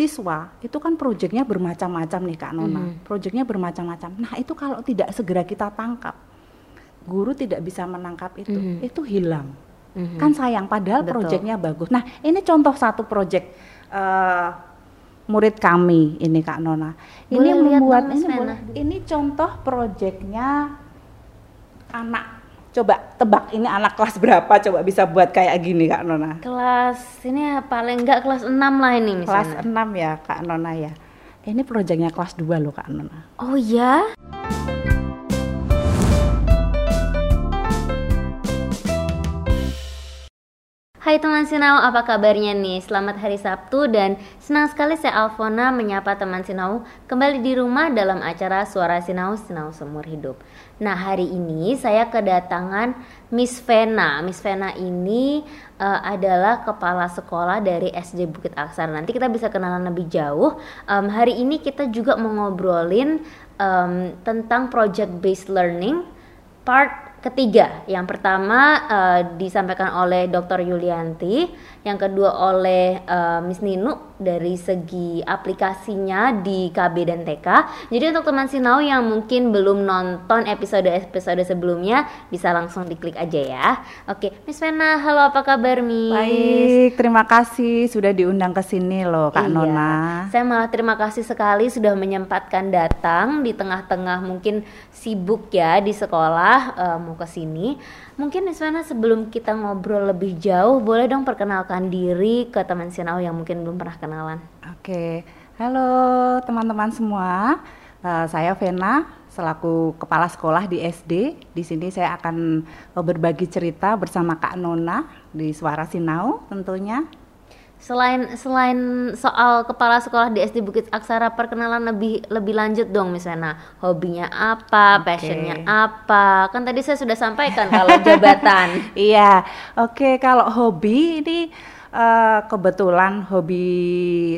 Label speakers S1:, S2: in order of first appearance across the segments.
S1: siswa itu kan proyeknya bermacam-macam nih Kak Nona.
S2: Mhm.
S1: Proyeknya bermacam-macam. Nah, itu kalau tidak segera kita tangkap, guru tidak bisa menangkap itu,
S2: Mhm.
S1: itu hilang.
S2: Mhm.
S1: Kan sayang padahal
S2: Betul.
S1: proyeknya bagus. Nah, ini contoh satu proyek eh, murid kami ini Kak Nona. Ini
S2: Boleh lihat
S1: membuat ini boleh. Ini contoh proyeknya anak Coba tebak ini anak kelas berapa coba bisa buat kayak gini Kak Nona.
S2: kelas ini ya paling enggak kelas 6 lah ini
S1: Kelas
S2: misalnya
S1: 6 ya Kak Nona ya. Ini proyeknya kelas 2 loh Kak Nona.
S2: oh ya Hai teman Sinau, apa kabarnya nih? Selamat hari Sabtu dan senang sekali saya Alfona menyapa teman Sinau kembali di rumah dalam acara Suara Sinau, Sinau Seumur Hidup. Nah hari ini saya kedatangan Miss Vena. Miss Vena ini eh, adalah kepala sekolah dari SD Bukit Aksara. Nanti kita bisa kenalan lebih jauh. Em, hari ini kita juga mau ngobrolin em, tentang project based learning part ketiga. Yang pertama eh, disampaikan oleh Dr. Yulianti, yang kedua oleh eh, Miss Ninu dari segi aplikasinya di KB dan TK. Jadi untuk teman Sinau yang mungkin belum nonton episode-episode sebelumnya bisa langsung diklik aja ya. Oke, Miss Vena, halo apa kabar Miss?
S1: Baik, terima kasih sudah diundang ke sini loh Kak
S2: Iya.
S1: Nona.
S2: Saya malah terima kasih sekali sudah menyempatkan datang di tengah-tengah mungkin sibuk ya di sekolah eh, mau ke sini. Mungkin Iswana sebelum kita ngobrol lebih jauh, boleh dong perkenalkan diri ke teman Sinau yang mungkin belum pernah kenalan.
S1: Oke, halo teman-teman semua. Eh, saya Vena selaku kepala sekolah di SD. Di sini saya akan eh, berbagi cerita bersama Kak Nona di Suara Sinau tentunya.
S2: Selain selain soal kepala sekolah di SD Bukit Aksara, perkenalan lebih lebih lanjut dong misalnya hobinya apa,
S1: Oke.
S2: passionnya apa. Kan tadi saya sudah sampaikan kalau jabatan.
S1: Iya, oke kalau hobi ini eh, kebetulan hobi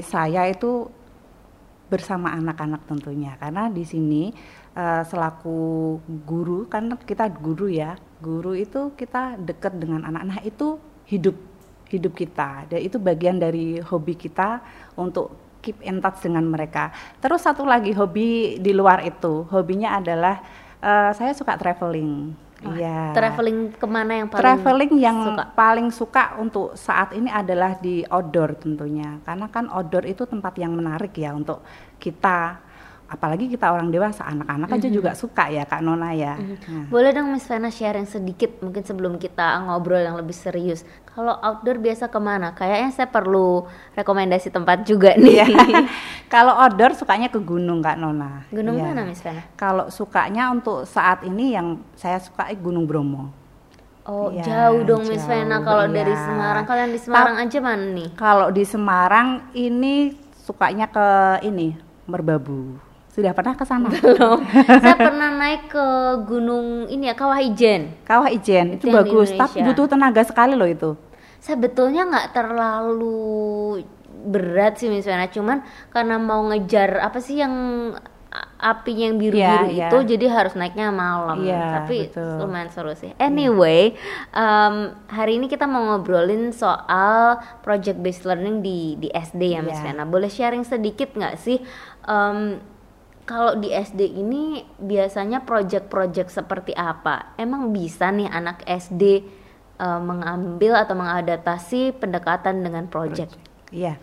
S1: saya itu bersama anak-anak tentunya. Karena di sini eh, selaku guru kan kita guru ya. Guru itu kita dekat dengan anak nah itu hidup hidup kita dan itu bagian dari hobi kita untuk keep in touch dengan mereka terus satu lagi hobi di luar itu hobinya adalah eh, saya suka traveling Iya.
S2: Traveling ke mana yang paling
S1: Traveling yang
S2: suka?
S1: paling suka untuk saat ini adalah di outdoor tentunya. Karena kan outdoor itu tempat yang menarik ya untuk kita apalagi kita orang dewasa, anak-anak aja juga suka ya Kak Nona ya. Nah,
S2: Boleh dong Miss Vena sharing sedikit mungkin sebelum kita ngobrol yang lebih serius. Kalau outdoor biasa ke mana? Kayaknya saya perlu rekomendasi tempat juga nih.
S1: Iya. Kalau outdoor sukanya ke gunung Kak Nona.
S2: Gunung
S1: Iya.
S2: mana Miss Vena?
S1: Kalau sukanya untuk saat ini yang saya suka eh, Gunung Bromo.
S2: Oh
S1: Iya,
S2: jauh dong Miss Vena kalau dari
S1: iya.
S2: Semarang. Kalian di Semarang aja mana nih?
S1: Kalau di Semarang ini sukanya ke ini Merbabu. Sudah pernah ke sana?
S2: Belum. saya pernah naik ke gunung ini ya Kawah Ijen.
S1: Kawah Ijen itu
S2: Itu
S1: bagus, tapi butuh tenaga sekali loh itu.
S2: Sebetulnya nggak terlalu berat sih Miss Vena, cuman karena mau ngejar apa sih yang apinya yang biru-biru
S1: Iya,
S2: itu
S1: iya.
S2: jadi harus naiknya malam.
S1: Iya,
S2: Tapi
S1: betul.
S2: lumayan seru sih. Anyway, em, hari ini kita mau ngobrolin soal project based learning di di SD ya Miss
S1: Iya.
S2: Vena. Boleh sharing sedikit nggak sih em, kalau di SD ini biasanya project-project seperti apa? Emang bisa nih anak SD eh, mengambil atau mengadaptasi pendekatan dengan project?
S1: Iya,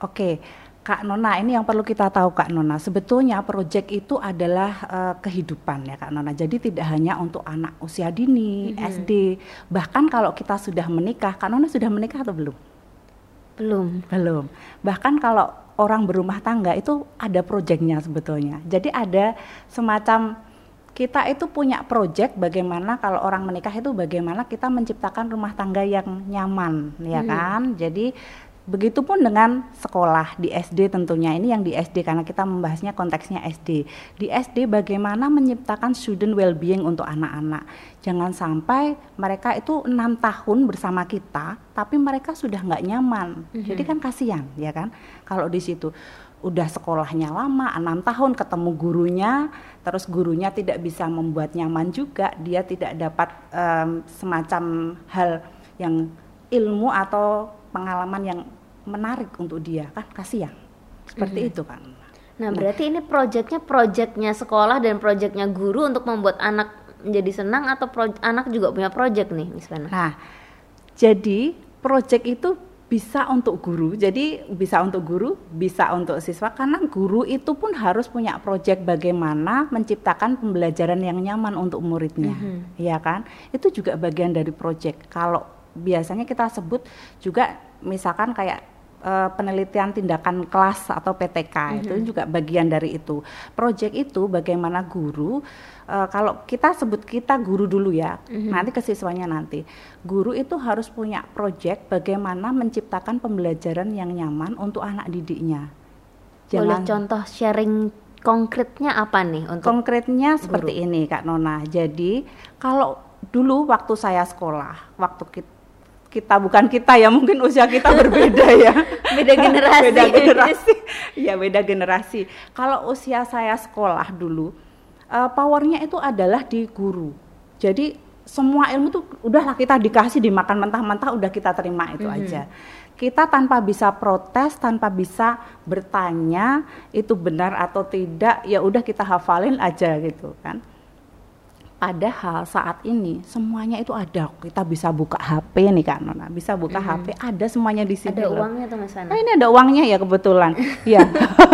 S1: oke. Kak Nona, ini yang perlu kita tahu Kak Nona. Sebetulnya proyek itu adalah eh, kehidupan ya Kak Nona. Jadi tidak hanya untuk anak usia dini, SD. Bahkan kalau kita sudah menikah, Kak Nona sudah menikah atau belum?
S2: Belum.
S1: Belum. Bahkan kalau orang berumah tangga itu ada proyeknya sebetulnya. Jadi ada semacam kita itu punya proyek bagaimana kalau orang menikah itu bagaimana kita menciptakan rumah tangga yang nyaman, ya kan? Jadi begitupun dengan sekolah di SD tentunya ini yang di SD karena kita membahasnya konteksnya SD. Di SD bagaimana menciptakan student well-being untuk anak-anak. Jangan sampai mereka itu enam tahun bersama kita, tapi mereka sudah nggak nyaman. Jadi kan kasihan, ya kan? Kalau di situ udah sekolahnya lama, enam tahun ketemu gurunya, terus gurunya tidak bisa membuat nyaman juga, dia tidak dapat em, semacam hal yang ilmu atau pengalaman yang menarik untuk dia, kan kasihan. Seperti itu kan.
S2: Nah, berarti ini proyeknya proyeknya sekolah dan proyeknya guru untuk membuat anak menjadi senang atau anak juga punya proyek nih, Miss Vena?
S1: Nah, jadi proyek itu bisa untuk guru, jadi bisa untuk guru, bisa untuk siswa karena guru itu pun harus punya proyek bagaimana menciptakan pembelajaran yang nyaman untuk muridnya, ya kan? Itu juga bagian dari proyek. Kalau biasanya kita sebut juga misalkan kayak eh, penelitian tindakan kelas atau PTK itu juga bagian dari itu. Proyek itu bagaimana guru eh, kalau kita sebut kita guru dulu ya, nanti ke siswanya nanti. Guru itu harus punya proyek bagaimana menciptakan pembelajaran yang nyaman untuk anak didiknya.
S2: Boleh
S1: Jangan
S2: contoh sharing konkretnya apa nih untuk
S1: konkretnya seperti ini Kak Nona. Jadi kalau dulu waktu saya sekolah, waktu kita kita bukan kita ya mungkin usia kita berbeda ya
S2: Beda generasi.
S1: beda generasi ya beda generasi kalau usia saya sekolah dulu eh, powernya itu adalah di guru. Jadi semua ilmu tuh udahlah kita dikasih dimakan mentah-mentah udah kita terima itu aja. Kita tanpa bisa protes tanpa bisa bertanya itu benar atau tidak ya udah kita hafalin aja gitu kan Padahal saat ini semuanya itu ada. Kita bisa buka HP nih Kak Nona, bisa buka HP, ada semuanya di sini.
S2: ada
S1: loh.
S2: uangnya tuh Mas Vena?
S1: Nah, ini ada uangnya ya kebetulan. ya.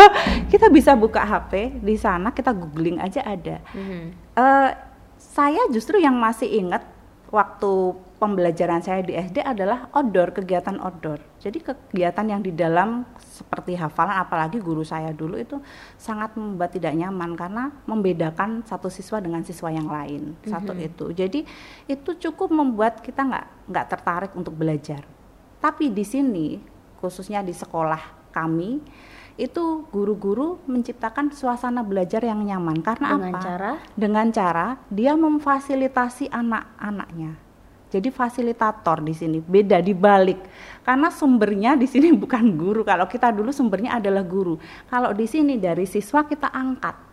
S1: kita bisa buka HP di sana, kita googling aja ada.
S2: Mhm.
S1: Eh, saya justru yang masih ingat waktu pembelajaran saya di SD adalah outdoor, kegiatan outdoor. Jadi kegiatan yang di dalam seperti hafalan, apalagi guru saya dulu itu sangat membuat tidak nyaman karena membedakan satu siswa dengan siswa yang lain. Satu itu. Jadi itu cukup membuat kita nggak nggak tertarik untuk belajar. Tapi di sini khususnya di sekolah kami itu guru-guru menciptakan suasana belajar yang nyaman karena
S2: Dengan
S1: apa?
S2: cara?
S1: Dengan cara dia memfasilitasi anak-anaknya. Jadi fasilitator di sini beda dibalik karena sumbernya di sini bukan guru. Kalau kita dulu sumbernya adalah guru. Kalau di sini dari siswa kita angkat,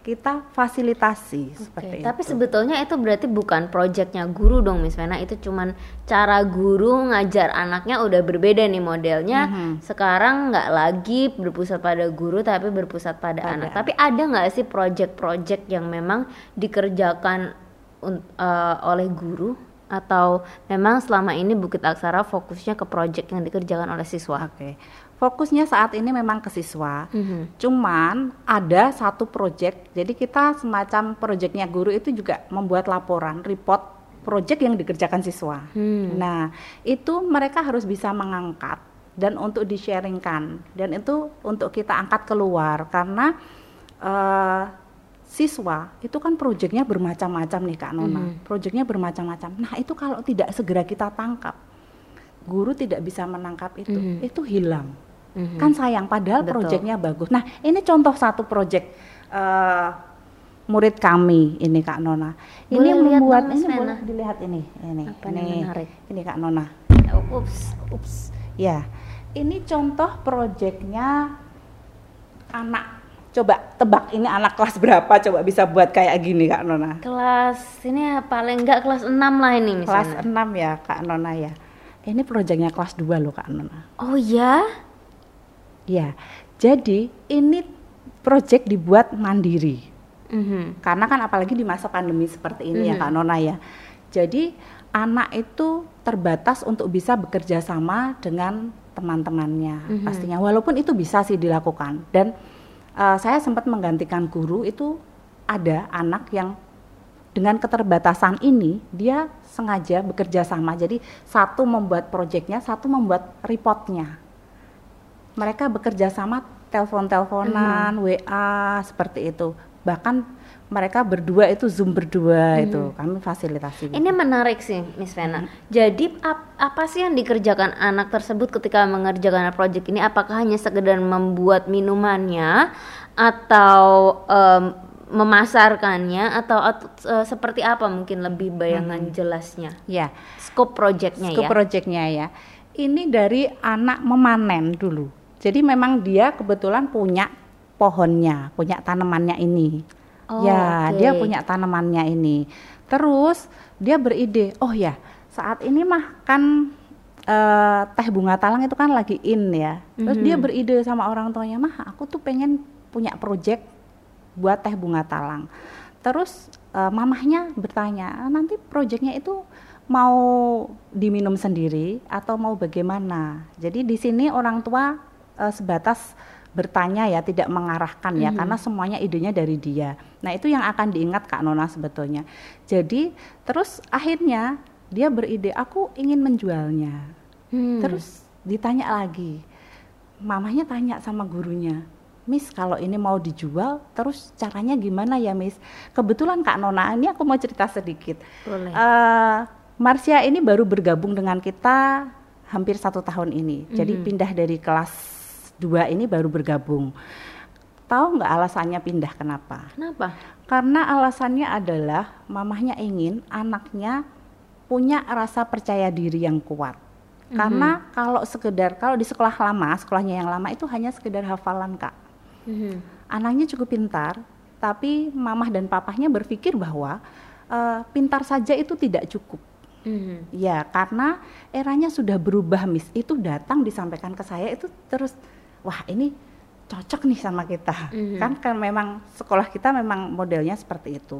S1: kita fasilitasi seperti
S2: Oke, Tapi
S1: itu.
S2: sebetulnya itu berarti bukan proyeknya guru dong Miss Vena, itu cuman cara guru ngajar anaknya udah berbeda nih modelnya.
S1: Mhm.
S2: Sekarang nggak lagi berpusat pada guru tapi berpusat pada,
S1: Pada
S2: anak. Tapi ada nggak sih proyek-proyek yang memang dikerjakan eh, oleh guru atau memang selama ini Bukit Aksara fokusnya ke proyek yang dikerjakan oleh siswa?
S1: Oke. Fokusnya saat ini memang ke siswa.
S2: Mhm.
S1: Cuman ada satu proyek, jadi kita semacam proyeknya guru itu juga membuat laporan, report proyek yang dikerjakan siswa.
S2: Hmm.
S1: Nah, itu mereka harus bisa mengangkat dan untuk di-sharingkan dan itu untuk kita angkat keluar karena eh, siswa itu kan proyeknya bermacam-macam nih Kak Nona.
S2: Mhm.
S1: Proyeknya bermacam-macam. Nah, itu kalau tidak segera kita tangkap, guru tidak bisa menangkap itu,
S2: Mhm.
S1: itu hilang.
S2: Mhm.
S1: Kan sayang padahal
S2: Betul.
S1: proyeknya bagus. Nah, ini contoh satu proyek eh, murid kami ini Kak Nona.
S2: Boleh
S1: ini
S2: lihat
S1: membuat ini
S2: Vena?
S1: boleh dilihat ini, ini,
S2: Apa
S1: ini,
S2: menarik?
S1: ini Kak Nona.
S2: Ups.
S1: Ups, ya. Ini contoh proyeknya anak. Coba tebak ini anak kelas berapa? Coba bisa buat kayak gini Kak Nona.
S2: Kelas ini ya paling enggak kelas 6 lah ini Miss
S1: Kelas
S2: Vena.
S1: 6 ya Kak Nona ya. Ini proyeknya kelas 2 loh Kak Nona.
S2: Oh ya?
S1: Ya. Jadi ini proyek dibuat mandiri.
S2: Mhm.
S1: Karena kan apalagi di masa pandemi seperti ini ya
S2: Mhm.
S1: Kak Nona ya. Jadi anak itu terbatas untuk bisa bekerja sama dengan teman-temannya
S2: Mhm.
S1: pastinya. Walaupun itu bisa sih dilakukan. Dan eh, saya sempat menggantikan guru itu ada anak yang dengan keterbatasan ini dia sengaja bekerja sama. Jadi satu membuat proyeknya, satu membuat reportnya. Mereka bekerja sama telepon-teleponan, WA seperti itu. Bahkan mereka berdua itu Zoom berdua itu kami fasilitasi.
S2: Ini menarik sih, Miss Vena. Jadi ap- apa sih yang dikerjakan anak tersebut ketika mengerjakan proyek ini? Apakah hanya sekedar membuat minumannya atau em, memasarkannya atau, atau, eh, seperti apa mungkin lebih bayangan jelasnya?
S1: ya,
S2: Scope proyeknya
S1: scope
S2: ya.
S1: proyeknya ya. Ini dari anak memanen dulu. Jadi memang dia kebetulan punya pohonnya, punya tanamannya ini.
S2: Oh,
S1: ya,
S2: oke.
S1: dia punya tanamannya ini. Terus dia beride, oh ya, saat ini mah kan uh, teh bunga talang itu kan lagi in ya. Terus
S2: Mhm.
S1: dia beride sama orang tuanya, "Mah, aku tuh pengen punya project buat teh bunga talang." Terus uh, mamahnya bertanya, "Ah, "Nanti projectnya itu mau diminum sendiri atau mau bagaimana?" Jadi di sini orang tua uh, sebatas bertanya ya, tidak mengarahkan ya,
S2: Mhm.
S1: karena semuanya idenya dari dia. Nah, itu yang akan diingat Kak Nona sebetulnya. Jadi, terus akhirnya dia beride, "Aku ingin menjualnya."
S2: Hmm.
S1: Terus ditanya lagi, mamahnya tanya sama gurunya, Miss kalau ini mau dijual, terus caranya gimana ya Miss? Kebetulan Kak Nona, ini aku mau cerita sedikit.
S2: boleh.
S1: Eh, Marsha ini baru bergabung dengan kita hampir satu tahun ini. Jadi
S2: Mhm.
S1: pindah dari kelas 2 ini baru bergabung. Tahu nggak alasannya pindah kenapa?
S2: Kenapa?
S1: Karena alasannya adalah mamahnya ingin anaknya punya rasa percaya diri yang kuat. Karena kalau sekedar kalau di sekolah lama, sekolahnya yang lama itu hanya sekedar hafalan, Kak.
S2: Mhm.
S1: Anaknya cukup pintar, tapi mamah dan papahnya berpikir bahwa eh, pintar saja itu tidak cukup.
S2: Mhm.
S1: Ya, karena eranya sudah berubah, Miss. Itu datang disampaikan ke saya itu terus wah, ini cocok nih sama kita.
S2: Mhm.
S1: Kan kan memang sekolah kita memang modelnya seperti itu.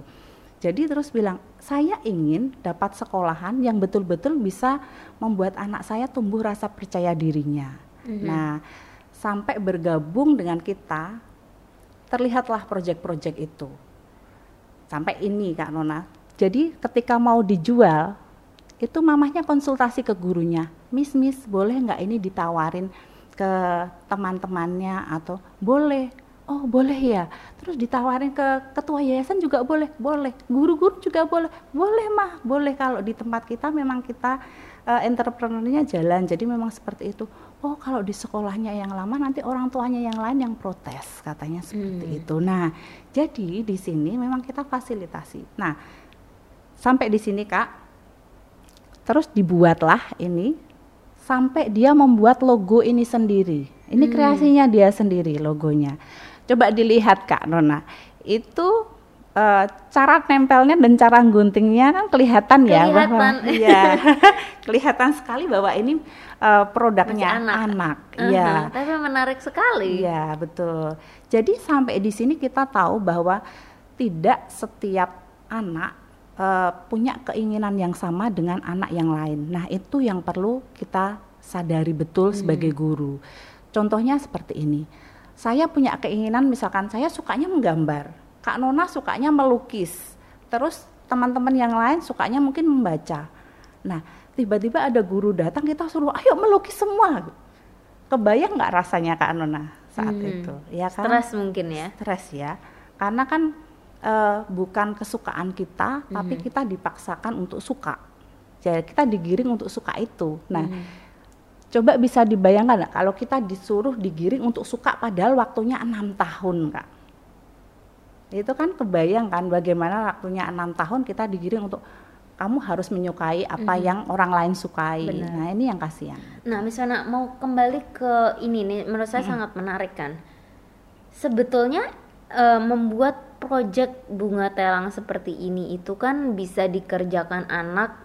S1: Jadi terus bilang, "Saya ingin dapat sekolahan yang betul-betul bisa membuat anak saya tumbuh rasa percaya dirinya."
S2: Mhm.
S1: Nah, sampai bergabung dengan kita terlihatlah proyek-proyek itu. Sampai ini Kak Nona. Jadi ketika mau dijual, itu mamahnya konsultasi ke gurunya. Miss, miss, boleh nggak ini ditawarin ke teman-temannya atau boleh. Oh boleh ya. Terus ditawarin ke ketua yayasan juga boleh, boleh. Guru-guru juga boleh, boleh mah, boleh. Kalau di tempat kita memang kita eh, entrepreneurnya jalan, jadi memang seperti itu. Oh kalau di sekolahnya yang lama nanti orang tuanya yang lain yang protes, katanya seperti
S2: Hmm.
S1: itu. Nah jadi di sini memang kita fasilitasi. Nah sampai di sini kak, terus dibuatlah ini sampai dia membuat logo ini sendiri. Ini
S2: Hmm.
S1: kreasinya dia sendiri logonya. Coba dilihat kak Nona, itu eh, cara nempelnya dan cara guntingnya kan kelihatan, ya bahwa
S2: Kelihatan.
S1: iya kelihatan sekali bahwa ini eh, produknya
S2: Masih anak.
S1: anak.
S2: Aha,
S1: Iya.
S2: Tapi menarik sekali.
S1: Iya, betul. Jadi sampai di sini kita tahu bahwa tidak setiap anak eh, punya keinginan yang sama dengan anak yang lain. Nah, itu yang perlu kita sadari betul sebagai guru. Contohnya seperti ini. Saya punya keinginan misalkan saya sukanya menggambar. Kak Nona sukanya melukis. Terus teman-teman yang lain sukanya mungkin membaca. Nah, tiba-tiba ada guru datang kita suruh ayo melukis semua kebayang nggak rasanya Kak Nona saat
S2: Hmm.
S1: itu ya kan
S2: Stres mungkin ya.
S1: stres ya karena kan eh, bukan kesukaan kita tapi
S2: Mhm.
S1: kita dipaksakan untuk suka jadi kita digiring untuk suka itu nah
S2: Mhm.
S1: coba bisa dibayangkan kalau kita disuruh digiring untuk suka padahal waktunya enam tahun kak itu kan kebayang kan bagaimana waktunya enam tahun kita digiring untuk kamu harus menyukai apa
S2: Mhm.
S1: yang orang lain sukai
S2: Benar.
S1: nah ini yang kasihan
S2: Nah, Miss Wana mau kembali ke ini nih, menurut saya sangat menarik kan. Sebetulnya eh, membuat proyek bunga telang seperti ini itu kan bisa dikerjakan anak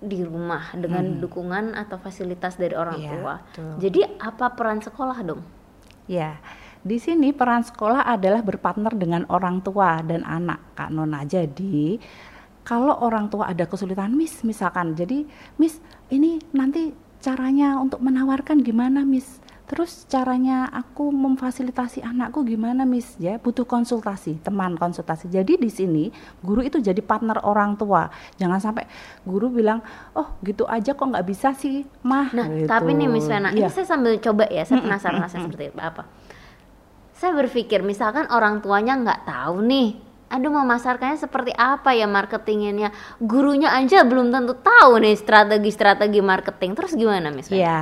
S2: di rumah dengan dukungan atau fasilitas dari orang
S1: Iya,
S2: tua.
S1: betul.
S2: Jadi apa peran sekolah dong?
S1: Ya, di sini peran sekolah adalah berpartner dengan orang tua dan anak, Kak Nona. Jadi, kalau orang tua ada kesulitan, Miss, misalkan, jadi, Miss, ini nanti caranya untuk menawarkan gimana, Miss? Terus caranya aku memfasilitasi anakku gimana, Miss? Ya, butuh konsultasi, teman konsultasi. Jadi di sini guru itu jadi partner orang tua. Jangan sampai guru bilang, "Oh, gitu aja kok nggak bisa sih, Mah."
S2: Nah,
S1: Gitu.
S2: tapi nih Miss Vena, ini
S1: Iya.
S2: saya sambil coba ya, saya penasaran rasanya seperti apa. Saya berpikir misalkan orang tuanya nggak tahu nih, aduh memasarkannya seperti apa ya marketingnya, gurunya aja belum tentu tahu nih strategi-strategi marketing. Terus gimana Miss Vena?
S1: Iya,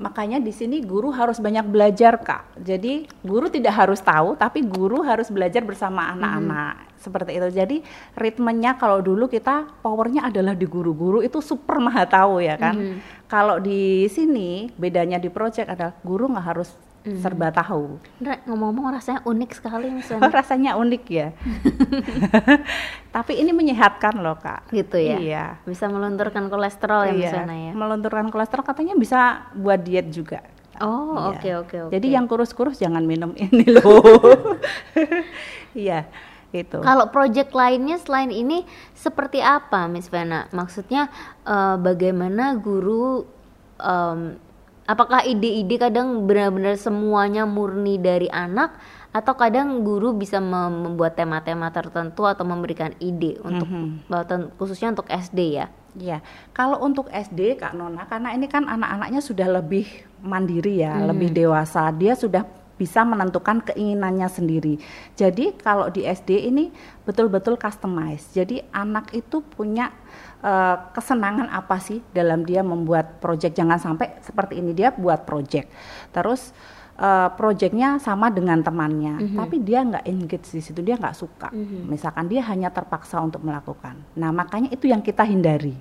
S1: makanya di sini guru harus banyak belajar kak. Jadi guru tidak harus tahu, tapi guru harus belajar bersama anak-anak seperti itu. Jadi ritmenya kalau dulu kita powernya adalah di guru-guru itu super maha tahu ya kan.
S2: Mhm.
S1: Kalau di sini bedanya di project adalah guru nggak harus hmm. serba tahu.
S2: ngomong-ngomong rasanya unik sekali
S1: misalnya. rasanya unik ya. Tapi ini menyehatkan loh kak.
S2: Gitu ya.
S1: Iya.
S2: Bisa melunturkan kolesterol ya iya. misalnya ya.
S1: Melunturkan kolesterol katanya bisa buat diet juga.
S2: Oh oke oke oke.
S1: Jadi yang kurus-kurus jangan minum ini loh. Iya gitu.
S2: Kalau project lainnya selain ini seperti apa, Miss Vena? Maksudnya uh, bagaimana guru um, apakah ide-ide kadang benar-benar semuanya murni dari anak atau kadang guru bisa membuat tema-tema tertentu atau memberikan ide untuk mm -hmm. khususnya untuk SD ya.
S1: Iya, kalau untuk SD Kak Nona karena ini kan anak-anaknya sudah lebih mandiri ya, hmm. lebih dewasa, dia sudah bisa menentukan keinginannya sendiri. Jadi kalau di SD ini betul-betul customize. Jadi anak itu punya uh, kesenangan apa sih dalam dia membuat project. Jangan sampai seperti ini dia buat project. Terus uh, projectnya sama dengan temannya, mm -hmm. tapi dia nggak engage di situ, dia nggak suka. Mm -hmm. Misalkan dia hanya terpaksa untuk melakukan. Nah makanya itu yang kita hindari.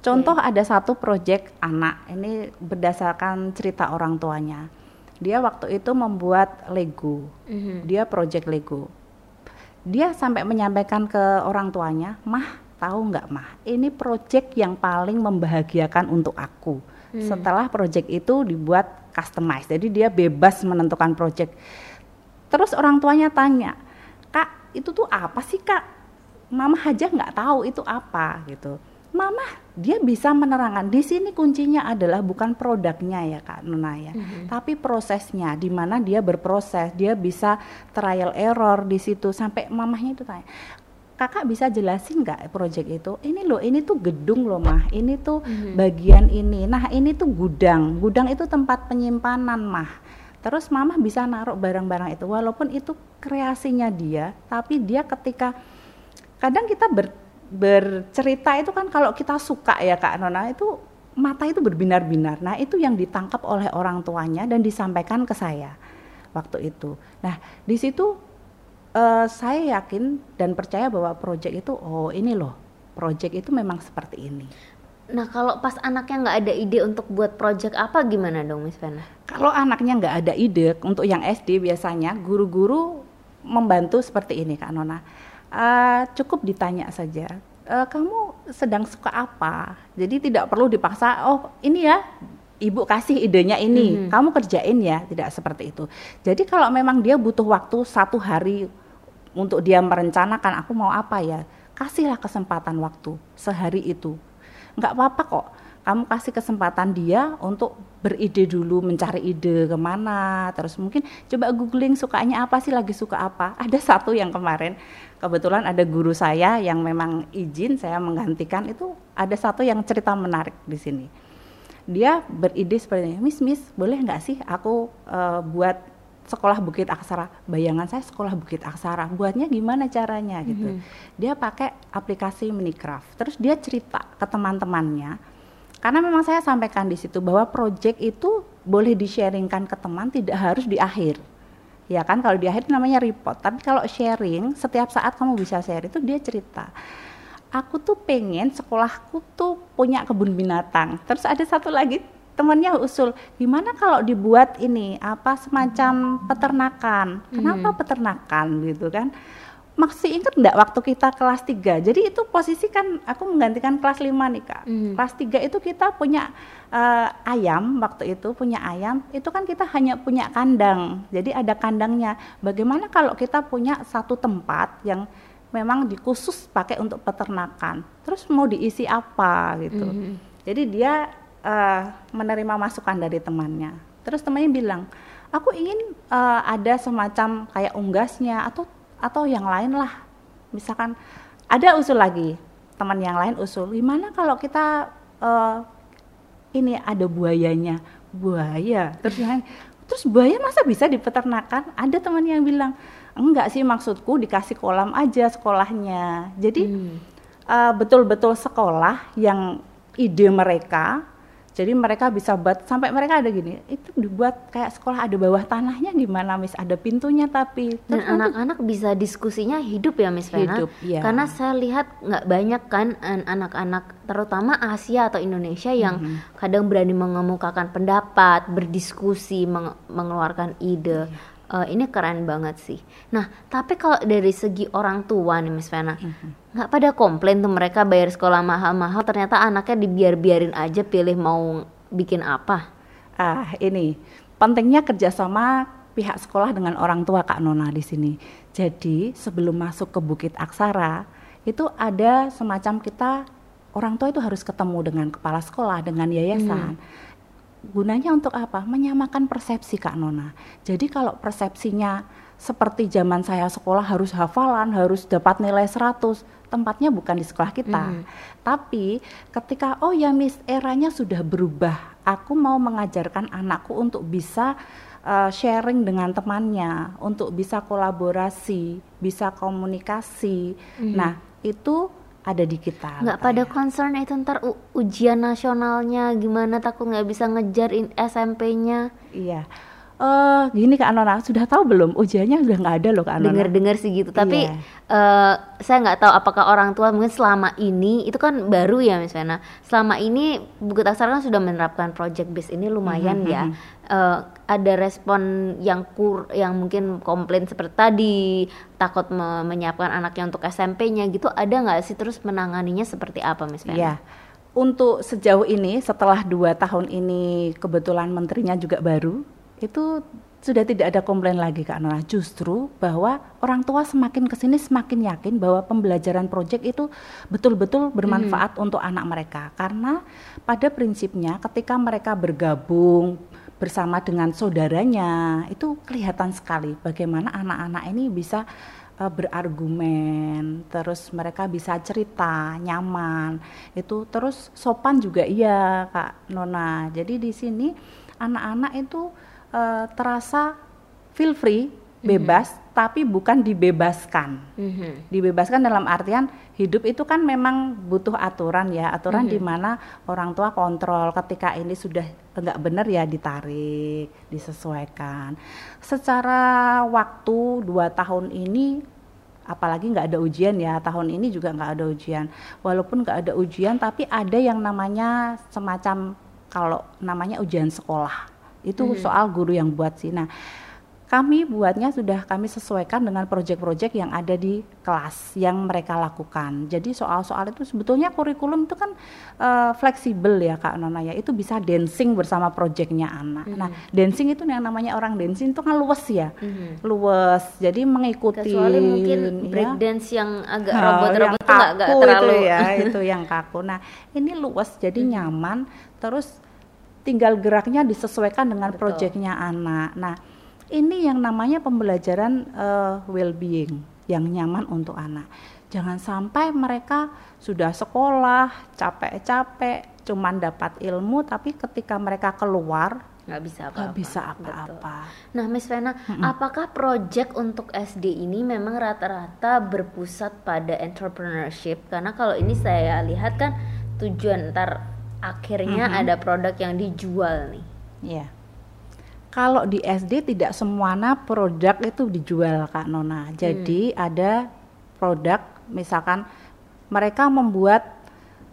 S1: Contoh okay. ada satu project anak ini berdasarkan cerita orang tuanya dia waktu itu membuat Lego. Mm-hmm. Dia project Lego. Dia sampai menyampaikan ke orang tuanya, "Mah, tahu nggak, Mah? Ini project yang paling membahagiakan untuk aku." Mm. Setelah project itu dibuat customize. Jadi dia bebas menentukan project. Terus orang tuanya tanya, "Kak, itu tuh apa sih, Kak?" Mama aja nggak tahu itu apa gitu Mama dia bisa menerangkan di sini kuncinya adalah bukan produknya ya kak Nuna ya, mm-hmm. tapi prosesnya di mana dia berproses, dia bisa trial error di situ sampai mamahnya itu tanya, kakak bisa jelasin nggak proyek itu? Ini loh, ini tuh gedung loh mah, ini tuh mm-hmm. bagian ini, nah ini tuh gudang, gudang itu tempat penyimpanan mah. Terus mama bisa naruh barang-barang itu, walaupun itu kreasinya dia, tapi dia ketika kadang kita ber bercerita itu kan kalau kita suka ya Kak Nona itu mata itu berbinar-binar. Nah, itu yang ditangkap oleh orang tuanya dan disampaikan ke saya waktu itu. Nah, di situ uh, saya yakin dan percaya bahwa proyek itu oh ini loh, proyek itu memang seperti ini.
S2: Nah, kalau pas anaknya nggak ada ide untuk buat proyek apa gimana dong, Miss Fena?
S1: Kalau anaknya nggak ada ide untuk yang SD biasanya guru-guru membantu seperti ini Kak Nona uh, cukup ditanya saja. Uh, kamu sedang suka apa? Jadi tidak perlu dipaksa oh ini ya ibu kasih idenya ini. Hmm. kamu kerjain ya. Tidak seperti itu. Jadi kalau memang dia butuh waktu satu hari untuk dia merencanakan aku mau apa ya? Kasihlah kesempatan waktu sehari itu. Nggak apa-apa kok kamu kasih kesempatan dia untuk beride dulu mencari ide ke mana terus mungkin coba googling sukanya apa sih lagi suka apa ada satu yang kemarin kebetulan ada guru saya yang memang izin saya menggantikan itu ada satu yang cerita menarik di sini. Dia beride seperti ini, Miss Miss boleh nggak sih aku uh, buat sekolah Bukit Aksara. Bayangan saya sekolah Bukit Aksara. Buatnya gimana caranya gitu. Mm -hmm. Dia pakai aplikasi Minecraft. Terus dia cerita ke teman-temannya. Karena memang saya sampaikan di situ bahwa project itu boleh di-sharingkan ke teman tidak harus di akhir. Ya kan kalau di akhir namanya report. Tapi kalau sharing setiap saat kamu bisa share itu dia cerita. Aku tuh pengen sekolahku tuh punya kebun binatang. Terus ada satu lagi temannya usul gimana kalau dibuat ini apa semacam peternakan? Kenapa hmm. peternakan? Gitu kan masih ingat enggak waktu kita kelas 3 jadi itu posisi kan aku menggantikan kelas 5 nih kak. Hmm. kelas 3 itu kita punya uh, ayam waktu itu punya ayam itu kan kita hanya punya kandang. Jadi ada kandangnya. Bagaimana kalau kita punya satu tempat yang memang dikhusus pakai untuk peternakan? Terus mau diisi apa gitu. Hmm. jadi dia uh, menerima masukan dari temannya. Terus temannya bilang aku ingin uh, ada semacam kayak unggasnya atau atau yang lain lah. Misalkan ada usul lagi teman yang lain usul gimana kalau kita uh, ini ada buayanya? Buaya? Terus yang terus buaya masa bisa dipeternakan? Ada teman yang bilang enggak sih maksudku dikasih kolam aja sekolahnya. Jadi hmm. uh, betul-betul sekolah yang ide mereka Jadi mereka bisa buat sampai mereka ada gini, itu dibuat kayak sekolah ada bawah tanahnya gimana Miss, ada pintunya tapi
S2: dan anak-anak bisa diskusinya hidup ya Miss.
S1: Hidup, ya.
S2: Karena saya lihat nggak banyak kan anak-anak terutama Asia atau Indonesia yang mm-hmm. kadang berani mengemukakan pendapat, berdiskusi, meng mengeluarkan ide. Yeah uh, ini keren banget sih. Nah, tapi kalau dari segi orang tua nih Miss Vena, mm-hmm. nggak pada komplain tuh mereka bayar sekolah mahal-mahal, ternyata anaknya dibiar-biarin aja pilih mau bikin apa?
S1: Ah, ini pentingnya kerjasama pihak sekolah dengan orang tua Kak Nona di sini. Jadi sebelum masuk ke Bukit Aksara itu ada semacam kita orang tua itu harus ketemu dengan kepala sekolah dengan yayasan. Hmm gunanya untuk apa? Menyamakan persepsi Kak Nona. Jadi kalau persepsinya seperti zaman saya sekolah harus hafalan, harus dapat nilai 100, tempatnya bukan di sekolah kita. Mm. Tapi ketika oh ya Miss eranya sudah berubah, aku mau mengajarkan anakku untuk bisa uh, sharing dengan temannya, untuk bisa kolaborasi, bisa komunikasi. Mm. Nah, itu ada di kita.
S2: Nggak pada concern itu ntar ujian nasionalnya gimana takut nggak bisa ngejar SMP-nya.
S1: Iya. Uh, gini Kak Anona, sudah tahu belum ujiannya sudah nggak ada loh Kak Anona?
S2: Dengar-dengar sih gitu, tapi yeah. Iya. uh, saya nggak tahu apakah orang tua mungkin selama ini itu kan baru ya Miss Vena. Selama ini Bukit Aksara kan sudah menerapkan project base ini lumayan mm -hmm. ya. Uh, ada respon yang kur yang mungkin komplain seperti tadi takut me menyiapkan anaknya untuk SMP-nya gitu ada nggak sih terus menanganinya seperti apa Miss Vena?
S1: Yeah untuk sejauh ini setelah dua tahun ini kebetulan menterinya juga baru itu sudah tidak ada komplain lagi Kak Nona. Justru bahwa orang tua semakin ke sini semakin yakin bahwa pembelajaran proyek itu betul-betul bermanfaat hmm. untuk anak mereka. Karena pada prinsipnya ketika mereka bergabung bersama dengan saudaranya itu kelihatan sekali bagaimana anak-anak ini bisa uh, berargumen, terus mereka bisa cerita nyaman. Itu terus sopan juga iya Kak Nona. Jadi di sini anak-anak itu uh, terasa feel free mhm. bebas mm -hmm. Tapi bukan dibebaskan mm -hmm. dibebaskan dalam artian hidup itu kan memang butuh aturan ya aturan mm -hmm. di mana orang tua kontrol ketika ini sudah enggak benar ya ditarik disesuaikan secara waktu dua tahun ini apalagi nggak ada ujian ya tahun ini juga nggak ada ujian walaupun nggak ada ujian tapi ada yang namanya semacam kalau namanya ujian sekolah itu hmm. soal guru yang buat sih. Nah, kami buatnya sudah kami sesuaikan dengan proyek-proyek yang ada di kelas yang mereka lakukan. Jadi soal-soal itu sebetulnya kurikulum itu kan uh, fleksibel ya Kak Nona ya. Itu bisa dancing bersama proyeknya anak. -hmm. Nah, dancing itu yang namanya orang dancing itu kan luwes ya. -hmm. Luwes. Jadi mengikuti
S2: Kecuali mungkin ya. break dance yang agak robot-robot itu nggak terlalu
S1: itu ya, itu yang kaku. Nah, ini luwes jadi -hmm. nyaman terus tinggal geraknya disesuaikan dengan proyeknya anak. Nah, ini yang namanya pembelajaran uh, well-being yang nyaman untuk anak. Jangan sampai mereka sudah sekolah capek-capek, cuman dapat ilmu, tapi ketika mereka keluar
S2: nggak bisa apa-apa.
S1: Nggak bisa apa-apa.
S2: Nah, Miss Vena, mm -mm. apakah proyek untuk SD ini memang rata-rata berpusat pada entrepreneurship? Karena kalau ini saya lihat kan tujuan ntar akhirnya mm -hmm. ada produk yang dijual nih.
S1: Iya. Kalau di SD tidak semuanya produk itu dijual Kak Nona. Jadi hmm. ada produk misalkan mereka membuat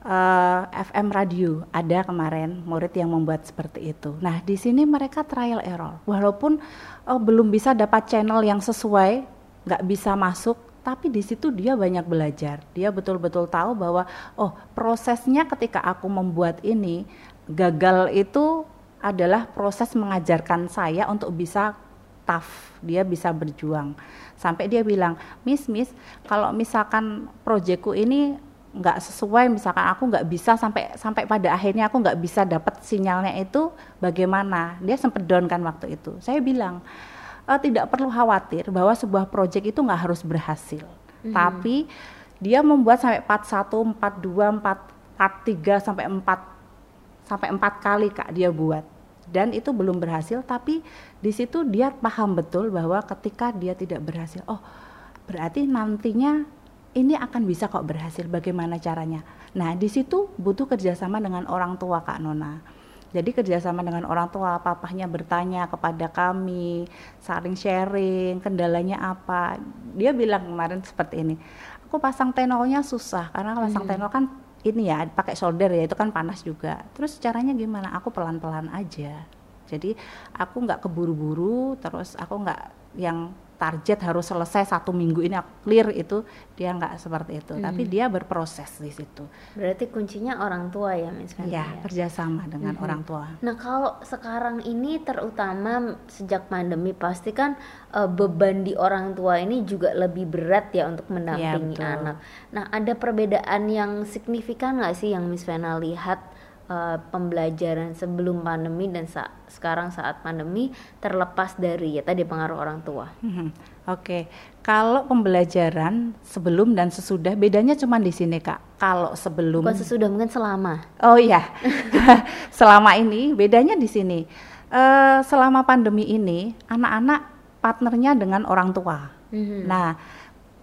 S1: uh, eh, FM radio. Ada kemarin murid yang membuat seperti itu. Nah, di sini mereka trial error. Walaupun uh, belum bisa dapat channel yang sesuai, nggak bisa masuk tapi di situ dia banyak belajar. Dia betul-betul tahu bahwa oh, prosesnya ketika aku membuat ini gagal itu adalah proses mengajarkan saya untuk bisa tough, dia bisa berjuang. Sampai dia bilang, "Miss, Miss, kalau misalkan proyekku ini nggak sesuai misalkan aku nggak bisa sampai sampai pada akhirnya aku nggak bisa dapat sinyalnya itu bagaimana dia sempat down kan waktu itu saya bilang uh, tidak perlu khawatir bahwa sebuah proyek itu nggak harus berhasil. Hmm. Tapi dia membuat sampai 41, 42, 4, 43 sampai 4 sampai 4 kali Kak dia buat. Dan itu belum berhasil tapi di situ dia paham betul bahwa ketika dia tidak berhasil, oh berarti nantinya ini akan bisa kok berhasil. Bagaimana caranya? Nah di situ butuh kerjasama dengan orang tua Kak Nona Jadi kerjasama dengan orang tua, papahnya bertanya kepada kami, saling sharing, kendalanya apa. Dia bilang kemarin seperti ini, aku pasang tenolnya susah karena pasang hmm. tenol kan ini ya pakai solder ya itu kan panas juga. Terus caranya gimana? Aku pelan-pelan aja. Jadi aku nggak keburu-buru, terus aku nggak yang target harus selesai satu minggu ini clear itu dia nggak seperti itu. Hmm. tapi dia berproses di situ.
S2: Berarti kuncinya orang tua ya Miss
S1: ya, ya? kerjasama dengan hmm. orang tua.
S2: Nah kalau sekarang ini terutama sejak pandemi pasti kan uh, beban di orang tua ini juga lebih berat ya untuk mendampingi ya, anak. Nah ada perbedaan yang signifikan nggak sih yang Miss Vena lihat uh, pembelajaran sebelum pandemi dan sa sekarang saat pandemi terlepas dari ya tadi pengaruh orang tua.
S1: Hmm, Oke, okay. kalau pembelajaran sebelum dan sesudah bedanya cuma di sini kak. Kalau sebelum
S2: Bukan sesudah mungkin selama.
S1: Oh iya, selama ini bedanya di sini. Uh, selama pandemi ini anak-anak partnernya dengan orang tua. Hmm. Nah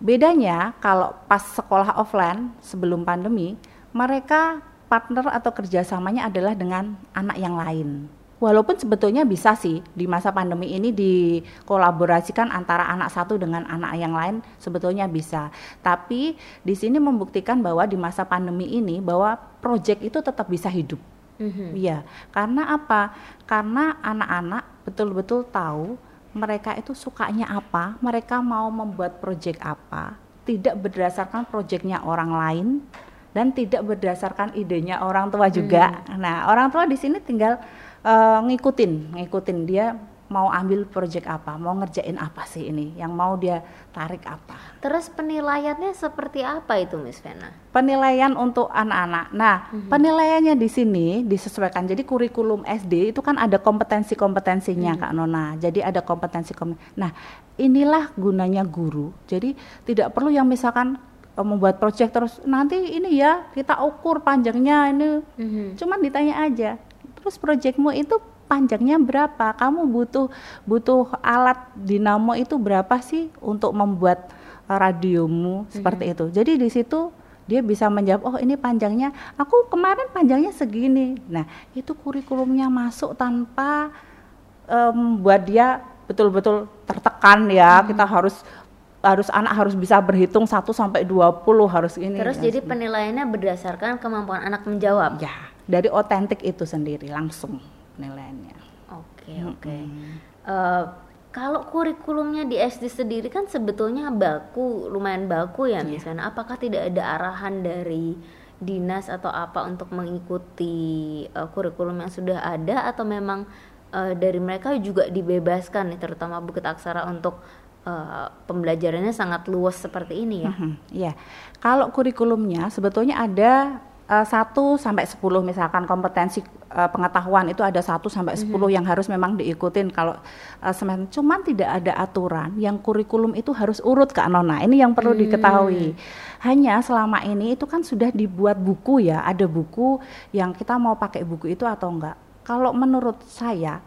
S1: bedanya kalau pas sekolah offline sebelum pandemi mereka partner atau kerjasamanya adalah dengan anak yang lain. Walaupun sebetulnya bisa sih di masa pandemi ini dikolaborasikan antara anak satu dengan anak yang lain sebetulnya bisa. Tapi di sini membuktikan bahwa di masa pandemi ini bahwa proyek itu tetap bisa hidup. Mm-hmm. Iya, karena apa? Karena anak-anak betul-betul tahu mereka itu sukanya apa, mereka mau membuat proyek apa, tidak berdasarkan proyeknya orang lain, dan tidak berdasarkan idenya orang tua juga. Hmm. Nah, orang tua di sini tinggal uh, ngikutin, ngikutin dia mau ambil proyek apa, mau ngerjain apa sih ini, yang mau dia tarik apa.
S2: Terus penilaiannya seperti apa itu, Miss Vena?
S1: Penilaian untuk anak-anak. Nah, hmm penilaiannya di sini disesuaikan. Jadi kurikulum SD itu kan ada kompetensi-kompetensinya, hmm Kak Nona. Jadi ada kompetensi. kompetensi. Nah, inilah gunanya guru. Jadi tidak perlu yang misalkan membuat project terus nanti ini ya kita ukur panjangnya ini mm-hmm. cuman ditanya aja terus projectmu itu panjangnya berapa kamu butuh butuh alat dinamo itu berapa sih untuk membuat uh, radiomu mm-hmm. seperti itu jadi di situ dia bisa menjawab oh ini panjangnya aku kemarin panjangnya segini nah itu kurikulumnya masuk tanpa um, buat dia betul-betul tertekan ya hmm. kita harus harus anak harus bisa berhitung 1 sampai 20 harus ini.
S2: Terus jadi penilaiannya berdasarkan kemampuan anak menjawab.
S1: Ya, dari otentik itu sendiri langsung penilaiannya.
S2: Oke, okay, oke. Okay. Uh, eh, kalau kurikulumnya di SD sendiri kan sebetulnya baku, lumayan baku ya yeah. misalnya. Apakah tidak ada arahan dari dinas atau apa untuk mengikuti uh, kurikulum yang sudah ada atau memang uh, dari mereka juga dibebaskan nih terutama Bukit Aksara untuk uh, pembelajarannya sangat luas seperti ini ya.
S1: Mm-hmm, iya. Kalau kurikulumnya sebetulnya ada uh, sampai sepuluh misalkan kompetensi uh, pengetahuan itu ada satu sampai sepuluh mm-hmm. yang harus memang diikutin kalau uh, semen cuman tidak ada aturan yang kurikulum itu harus urut Kak Nona. Ini yang perlu mm. diketahui. Hanya selama ini itu kan sudah dibuat buku ya, ada buku yang kita mau pakai buku itu atau enggak. Kalau menurut saya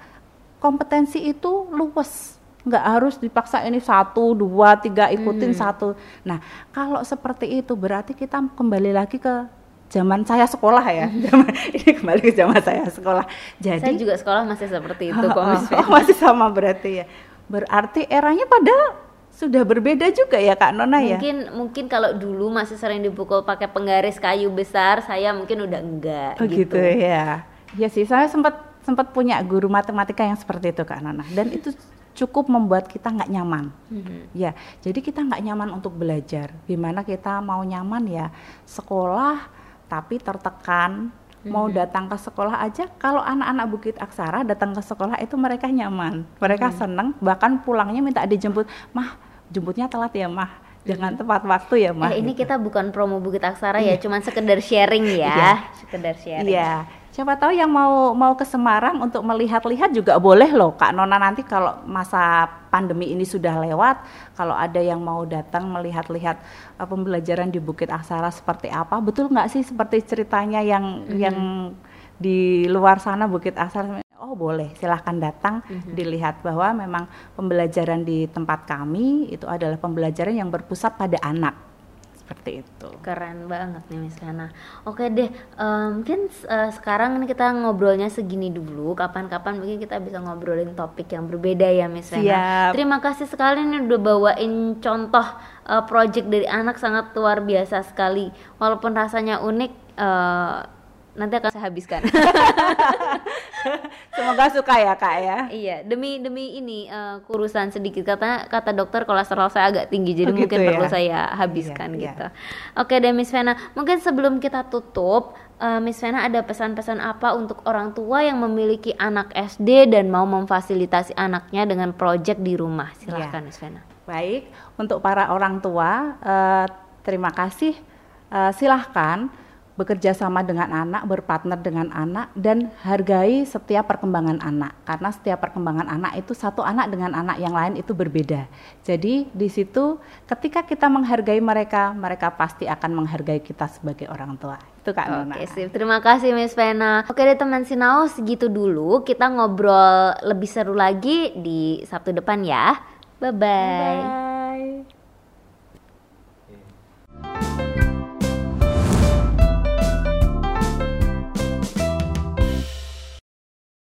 S1: kompetensi itu luas nggak harus dipaksa ini satu dua tiga ikutin hmm. satu. Nah kalau seperti itu berarti kita kembali lagi ke zaman saya sekolah ya. Zaman, ini kembali ke zaman saya sekolah.
S2: Jadi saya juga sekolah masih seperti itu kok
S1: oh, masih sama berarti ya. Berarti eranya pada sudah berbeda juga ya Kak Nona
S2: ya? Mungkin mungkin kalau dulu masih sering dipukul pakai penggaris kayu besar saya mungkin udah enggak
S1: oh, gitu. gitu ya. Ya sih saya sempat sempat punya guru matematika yang seperti itu Kak Nona. Dan itu cukup membuat kita nggak nyaman. Mm-hmm. Ya, jadi kita nggak nyaman untuk belajar. Gimana kita mau nyaman ya sekolah tapi tertekan. Mm-hmm. Mau datang ke sekolah aja, kalau anak-anak Bukit Aksara datang ke sekolah itu mereka nyaman, mereka mm-hmm. seneng. Bahkan pulangnya minta dijemput, mah jemputnya telat ya mah jangan mm-hmm. tepat waktu ya mah.
S2: Eh, ini gitu. kita bukan promo Bukit Aksara ya, iya. cuman sekedar sharing ya, iya. sekedar sharing.
S1: Iya, Siapa tahu yang mau mau ke Semarang untuk melihat-lihat juga boleh loh Kak Nona nanti kalau masa pandemi ini sudah lewat, kalau ada yang mau datang melihat-lihat uh, pembelajaran di Bukit Aksara seperti apa, betul nggak sih seperti ceritanya yang mm-hmm. yang di luar sana Bukit Aksara? Oh boleh, silahkan datang mm-hmm. dilihat bahwa memang pembelajaran di tempat kami itu adalah pembelajaran yang berpusat pada anak seperti itu.
S2: Keren banget nih Miss Lena. Oke deh, um, mungkin uh, sekarang kita ngobrolnya segini dulu. Kapan-kapan mungkin kita bisa ngobrolin topik yang berbeda ya Miss Lena.
S1: Siap.
S2: Terima kasih sekali nih udah bawain contoh uh, project dari anak sangat luar biasa sekali. Walaupun rasanya unik. Uh, nanti akan saya habiskan.
S1: Semoga suka ya kak ya.
S2: Iya, demi demi ini uh, kurusan sedikit kata kata dokter kolesterol saya agak tinggi jadi
S1: oh,
S2: mungkin
S1: gitu
S2: perlu
S1: ya?
S2: saya habiskan
S1: Iya,
S2: gitu. Oke deh Miss Vena, mungkin sebelum kita tutup uh, Miss Vena ada pesan-pesan apa untuk orang tua yang memiliki anak SD dan mau memfasilitasi anaknya dengan proyek di rumah? Silahkan
S1: Iya.
S2: Miss Vena.
S1: Baik, untuk para orang tua, eh, terima kasih. Eh, silahkan bekerja sama dengan anak, berpartner dengan anak, dan hargai setiap perkembangan anak. Karena setiap perkembangan anak itu satu anak dengan anak yang lain itu berbeda. Jadi di situ ketika kita menghargai mereka, mereka pasti akan menghargai kita sebagai orang tua itu Kak Nona.
S2: Oke, sip. Terima kasih Miss Vena. Oke deh teman Sinau, segitu dulu. Kita ngobrol lebih seru lagi di Sabtu depan ya. Bye-bye.
S1: Bye-bye.